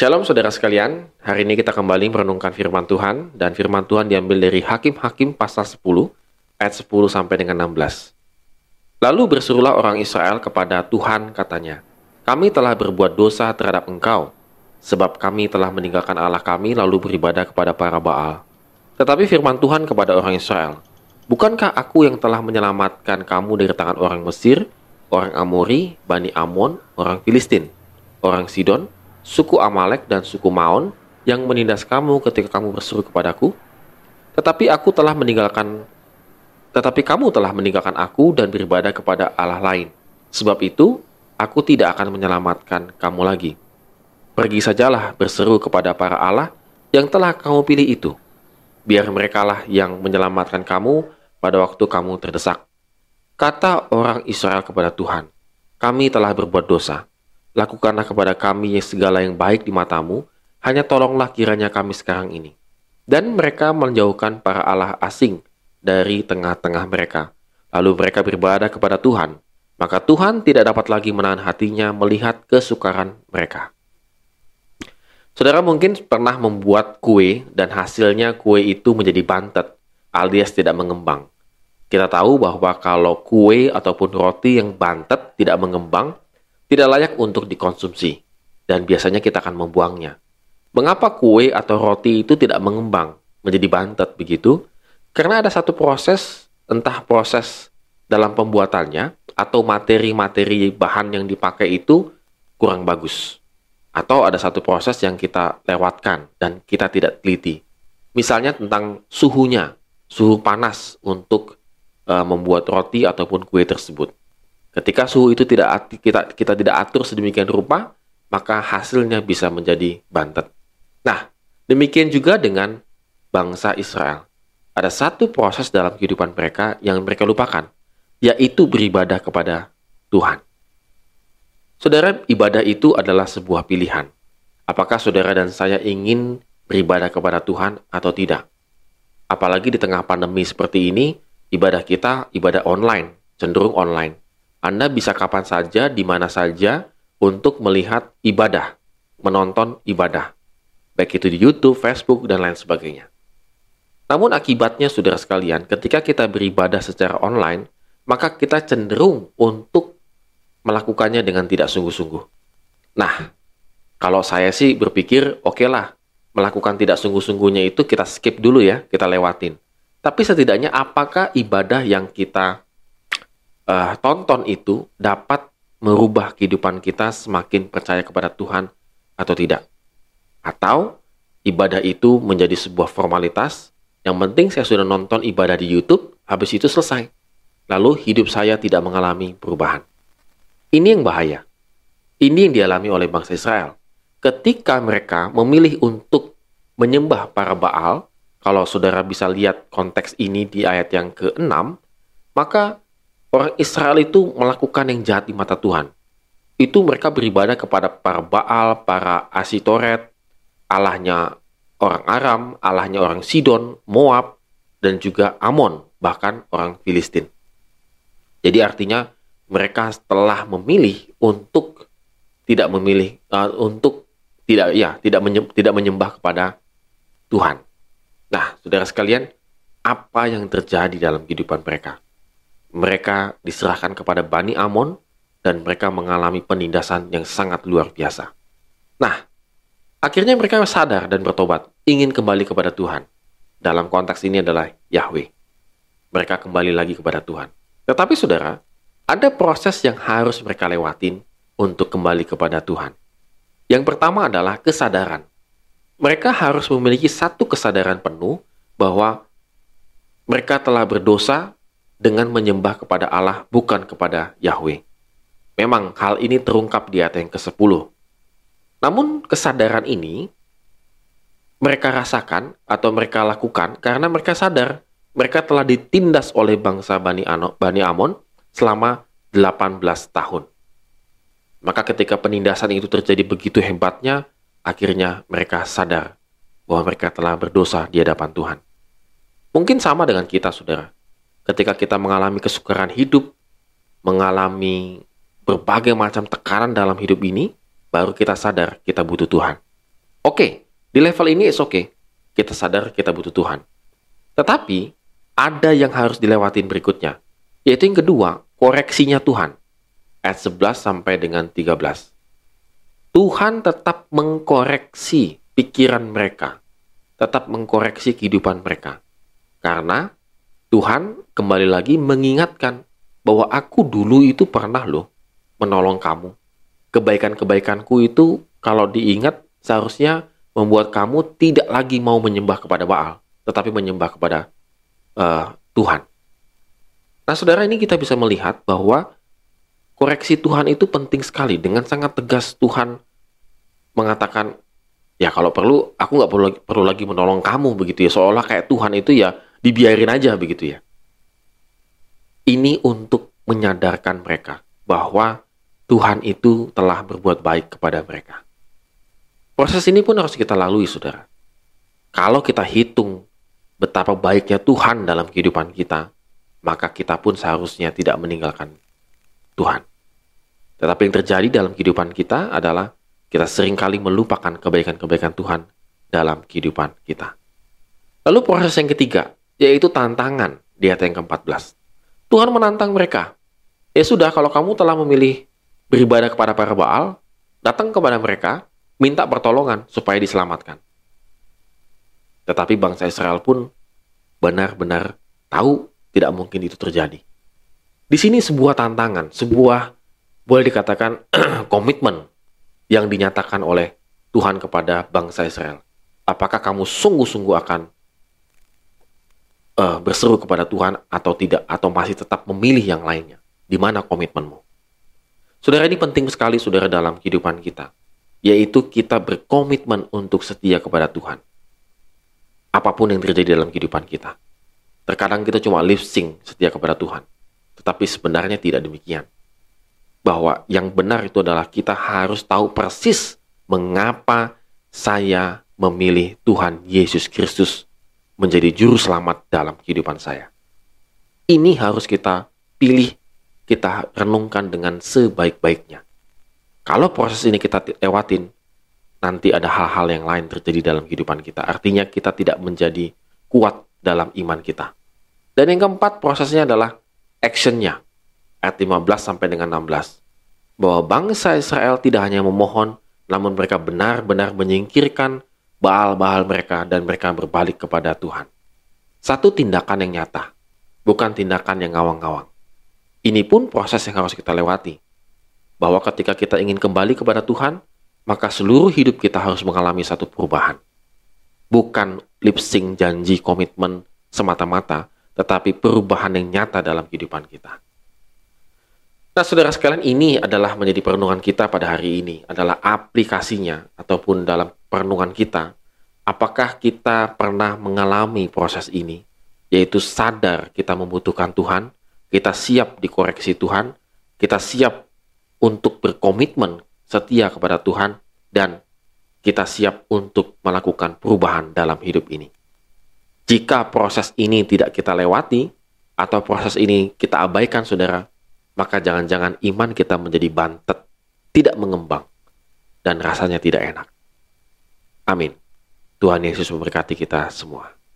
Shalom saudara sekalian, hari ini kita kembali merenungkan firman Tuhan dan firman Tuhan diambil dari Hakim-Hakim pasal 10 ayat 10 sampai dengan 16. Lalu berserulah orang Israel kepada Tuhan katanya, Kami telah berbuat dosa terhadap engkau, sebab kami telah meninggalkan Allah kami lalu beribadah kepada para Baal. Tetapi firman Tuhan kepada orang Israel, Bukankah aku yang telah menyelamatkan kamu dari tangan orang Mesir, orang Amori, Bani Amon, orang Filistin, orang Sidon, suku Amalek dan suku Maon yang menindas kamu ketika kamu berseru kepadaku? Tetapi aku telah meninggalkan tetapi kamu telah meninggalkan aku dan beribadah kepada Allah lain. Sebab itu, aku tidak akan menyelamatkan kamu lagi. Pergi sajalah berseru kepada para Allah yang telah kamu pilih itu. Biar merekalah yang menyelamatkan kamu pada waktu kamu terdesak. Kata orang Israel kepada Tuhan, kami telah berbuat dosa Lakukanlah kepada kami segala yang baik di matamu, hanya tolonglah kiranya kami sekarang ini. Dan mereka menjauhkan para Allah asing dari tengah-tengah mereka. Lalu mereka beribadah kepada Tuhan. Maka Tuhan tidak dapat lagi menahan hatinya melihat kesukaran mereka. Saudara mungkin pernah membuat kue dan hasilnya kue itu menjadi bantet alias tidak mengembang. Kita tahu bahwa kalau kue ataupun roti yang bantet tidak mengembang, tidak layak untuk dikonsumsi, dan biasanya kita akan membuangnya. Mengapa kue atau roti itu tidak mengembang menjadi bantet begitu? Karena ada satu proses, entah proses dalam pembuatannya atau materi-materi bahan yang dipakai itu kurang bagus. Atau ada satu proses yang kita lewatkan dan kita tidak teliti. Misalnya tentang suhunya, suhu panas untuk uh, membuat roti ataupun kue tersebut. Ketika suhu itu tidak kita kita tidak atur sedemikian rupa, maka hasilnya bisa menjadi bantet. Nah, demikian juga dengan bangsa Israel. Ada satu proses dalam kehidupan mereka yang mereka lupakan, yaitu beribadah kepada Tuhan. Saudara, ibadah itu adalah sebuah pilihan. Apakah saudara dan saya ingin beribadah kepada Tuhan atau tidak? Apalagi di tengah pandemi seperti ini, ibadah kita ibadah online, cenderung online. Anda bisa kapan saja, di mana saja, untuk melihat ibadah, menonton ibadah, baik itu di YouTube, Facebook, dan lain sebagainya. Namun akibatnya, saudara sekalian, ketika kita beribadah secara online, maka kita cenderung untuk melakukannya dengan tidak sungguh-sungguh. Nah, kalau saya sih berpikir, oke okay lah, melakukan tidak sungguh-sungguhnya itu kita skip dulu ya, kita lewatin. Tapi setidaknya apakah ibadah yang kita uh, tonton itu dapat merubah kehidupan kita semakin percaya kepada Tuhan atau tidak. Atau ibadah itu menjadi sebuah formalitas, yang penting saya sudah nonton ibadah di YouTube, habis itu selesai. Lalu hidup saya tidak mengalami perubahan. Ini yang bahaya. Ini yang dialami oleh bangsa Israel. Ketika mereka memilih untuk menyembah para Baal, kalau saudara bisa lihat konteks ini di ayat yang ke-6, maka Orang Israel itu melakukan yang jahat di mata Tuhan. Itu mereka beribadah kepada para Baal, para Asitoret, Allahnya orang Aram, Allahnya orang Sidon, Moab, dan juga Amon, bahkan orang Filistin. Jadi artinya mereka telah memilih untuk tidak memilih uh, untuk tidak ya tidak tidak menyembah kepada Tuhan. Nah, saudara sekalian, apa yang terjadi dalam kehidupan mereka? Mereka diserahkan kepada Bani Amon dan mereka mengalami penindasan yang sangat luar biasa. Nah, akhirnya mereka sadar dan bertobat, ingin kembali kepada Tuhan. Dalam konteks ini adalah Yahweh. Mereka kembali lagi kepada Tuhan. Tetapi saudara, ada proses yang harus mereka lewatin untuk kembali kepada Tuhan. Yang pertama adalah kesadaran. Mereka harus memiliki satu kesadaran penuh bahwa mereka telah berdosa dengan menyembah kepada Allah bukan kepada Yahweh. Memang hal ini terungkap di ayat yang ke-10. Namun kesadaran ini mereka rasakan atau mereka lakukan karena mereka sadar mereka telah ditindas oleh bangsa Bani, Ano, Bani Amon selama 18 tahun. Maka ketika penindasan itu terjadi begitu hebatnya, akhirnya mereka sadar bahwa mereka telah berdosa di hadapan Tuhan. Mungkin sama dengan kita, saudara ketika kita mengalami kesukaran hidup, mengalami berbagai macam tekanan dalam hidup ini, baru kita sadar kita butuh Tuhan. Oke, di level ini is oke. Okay. Kita sadar kita butuh Tuhan. Tetapi ada yang harus dilewatin berikutnya, yaitu yang kedua, koreksinya Tuhan. Ayat 11 sampai dengan 13. Tuhan tetap mengkoreksi pikiran mereka, tetap mengkoreksi kehidupan mereka. Karena Tuhan kembali lagi mengingatkan bahwa aku dulu itu pernah loh menolong kamu. Kebaikan-kebaikanku itu kalau diingat seharusnya membuat kamu tidak lagi mau menyembah kepada Baal, tetapi menyembah kepada uh, Tuhan. Nah, saudara, ini kita bisa melihat bahwa koreksi Tuhan itu penting sekali. Dengan sangat tegas Tuhan mengatakan, ya kalau perlu, aku nggak perlu, perlu lagi menolong kamu begitu ya. Seolah kayak Tuhan itu ya dibiarin aja begitu ya. Ini untuk menyadarkan mereka bahwa Tuhan itu telah berbuat baik kepada mereka. Proses ini pun harus kita lalui, saudara. Kalau kita hitung betapa baiknya Tuhan dalam kehidupan kita, maka kita pun seharusnya tidak meninggalkan Tuhan. Tetapi yang terjadi dalam kehidupan kita adalah kita sering kali melupakan kebaikan-kebaikan Tuhan dalam kehidupan kita. Lalu proses yang ketiga, yaitu tantangan di ayat yang ke-14. Tuhan menantang mereka. Ya sudah, kalau kamu telah memilih beribadah kepada para Baal, datang kepada mereka, minta pertolongan supaya diselamatkan. Tetapi bangsa Israel pun benar-benar tahu tidak mungkin itu terjadi. Di sini sebuah tantangan, sebuah boleh dikatakan komitmen yang dinyatakan oleh Tuhan kepada bangsa Israel. Apakah kamu sungguh-sungguh akan uh, berseru kepada Tuhan atau tidak, atau masih tetap memilih yang lainnya? Di mana komitmenmu? Saudara ini penting sekali, saudara, dalam kehidupan kita yaitu kita berkomitmen untuk setia kepada Tuhan. Apa pun yang terjadi dalam kehidupan kita. Terkadang kita cuma lip sync setia kepada Tuhan. Tetapi sebenarnya tidak demikian. Bahwa yang benar itu adalah kita harus tahu persis mengapa saya memilih Tuhan Yesus Kristus menjadi juru selamat dalam kehidupan saya. Ini harus kita pilih, kita renungkan dengan sebaik-baiknya. Kalau proses ini kita lewatin, nanti ada hal-hal yang lain terjadi dalam kehidupan kita. Artinya kita tidak menjadi kuat dalam iman kita. Dan yang keempat prosesnya adalah actionnya. Ayat 15 sampai dengan 16. Bahwa bangsa Israel tidak hanya memohon, namun mereka benar-benar menyingkirkan baal-baal mereka dan mereka berbalik kepada Tuhan. Satu tindakan yang nyata, bukan tindakan yang ngawang-ngawang. Ini pun proses yang harus kita lewati bahwa ketika kita ingin kembali kepada Tuhan, maka seluruh hidup kita harus mengalami satu perubahan. Bukan lip sync janji komitmen semata-mata, tetapi perubahan yang nyata dalam kehidupan kita. Nah, saudara sekalian, ini adalah menjadi perenungan kita pada hari ini, adalah aplikasinya ataupun dalam perenungan kita. Apakah kita pernah mengalami proses ini, yaitu sadar kita membutuhkan Tuhan, kita siap dikoreksi Tuhan, kita siap untuk berkomitmen setia kepada Tuhan dan kita siap untuk melakukan perubahan dalam hidup ini. Jika proses ini tidak kita lewati atau proses ini kita abaikan saudara, maka jangan-jangan iman kita menjadi bantet, tidak mengembang, dan rasanya tidak enak. Amin. Tuhan Yesus memberkati kita semua.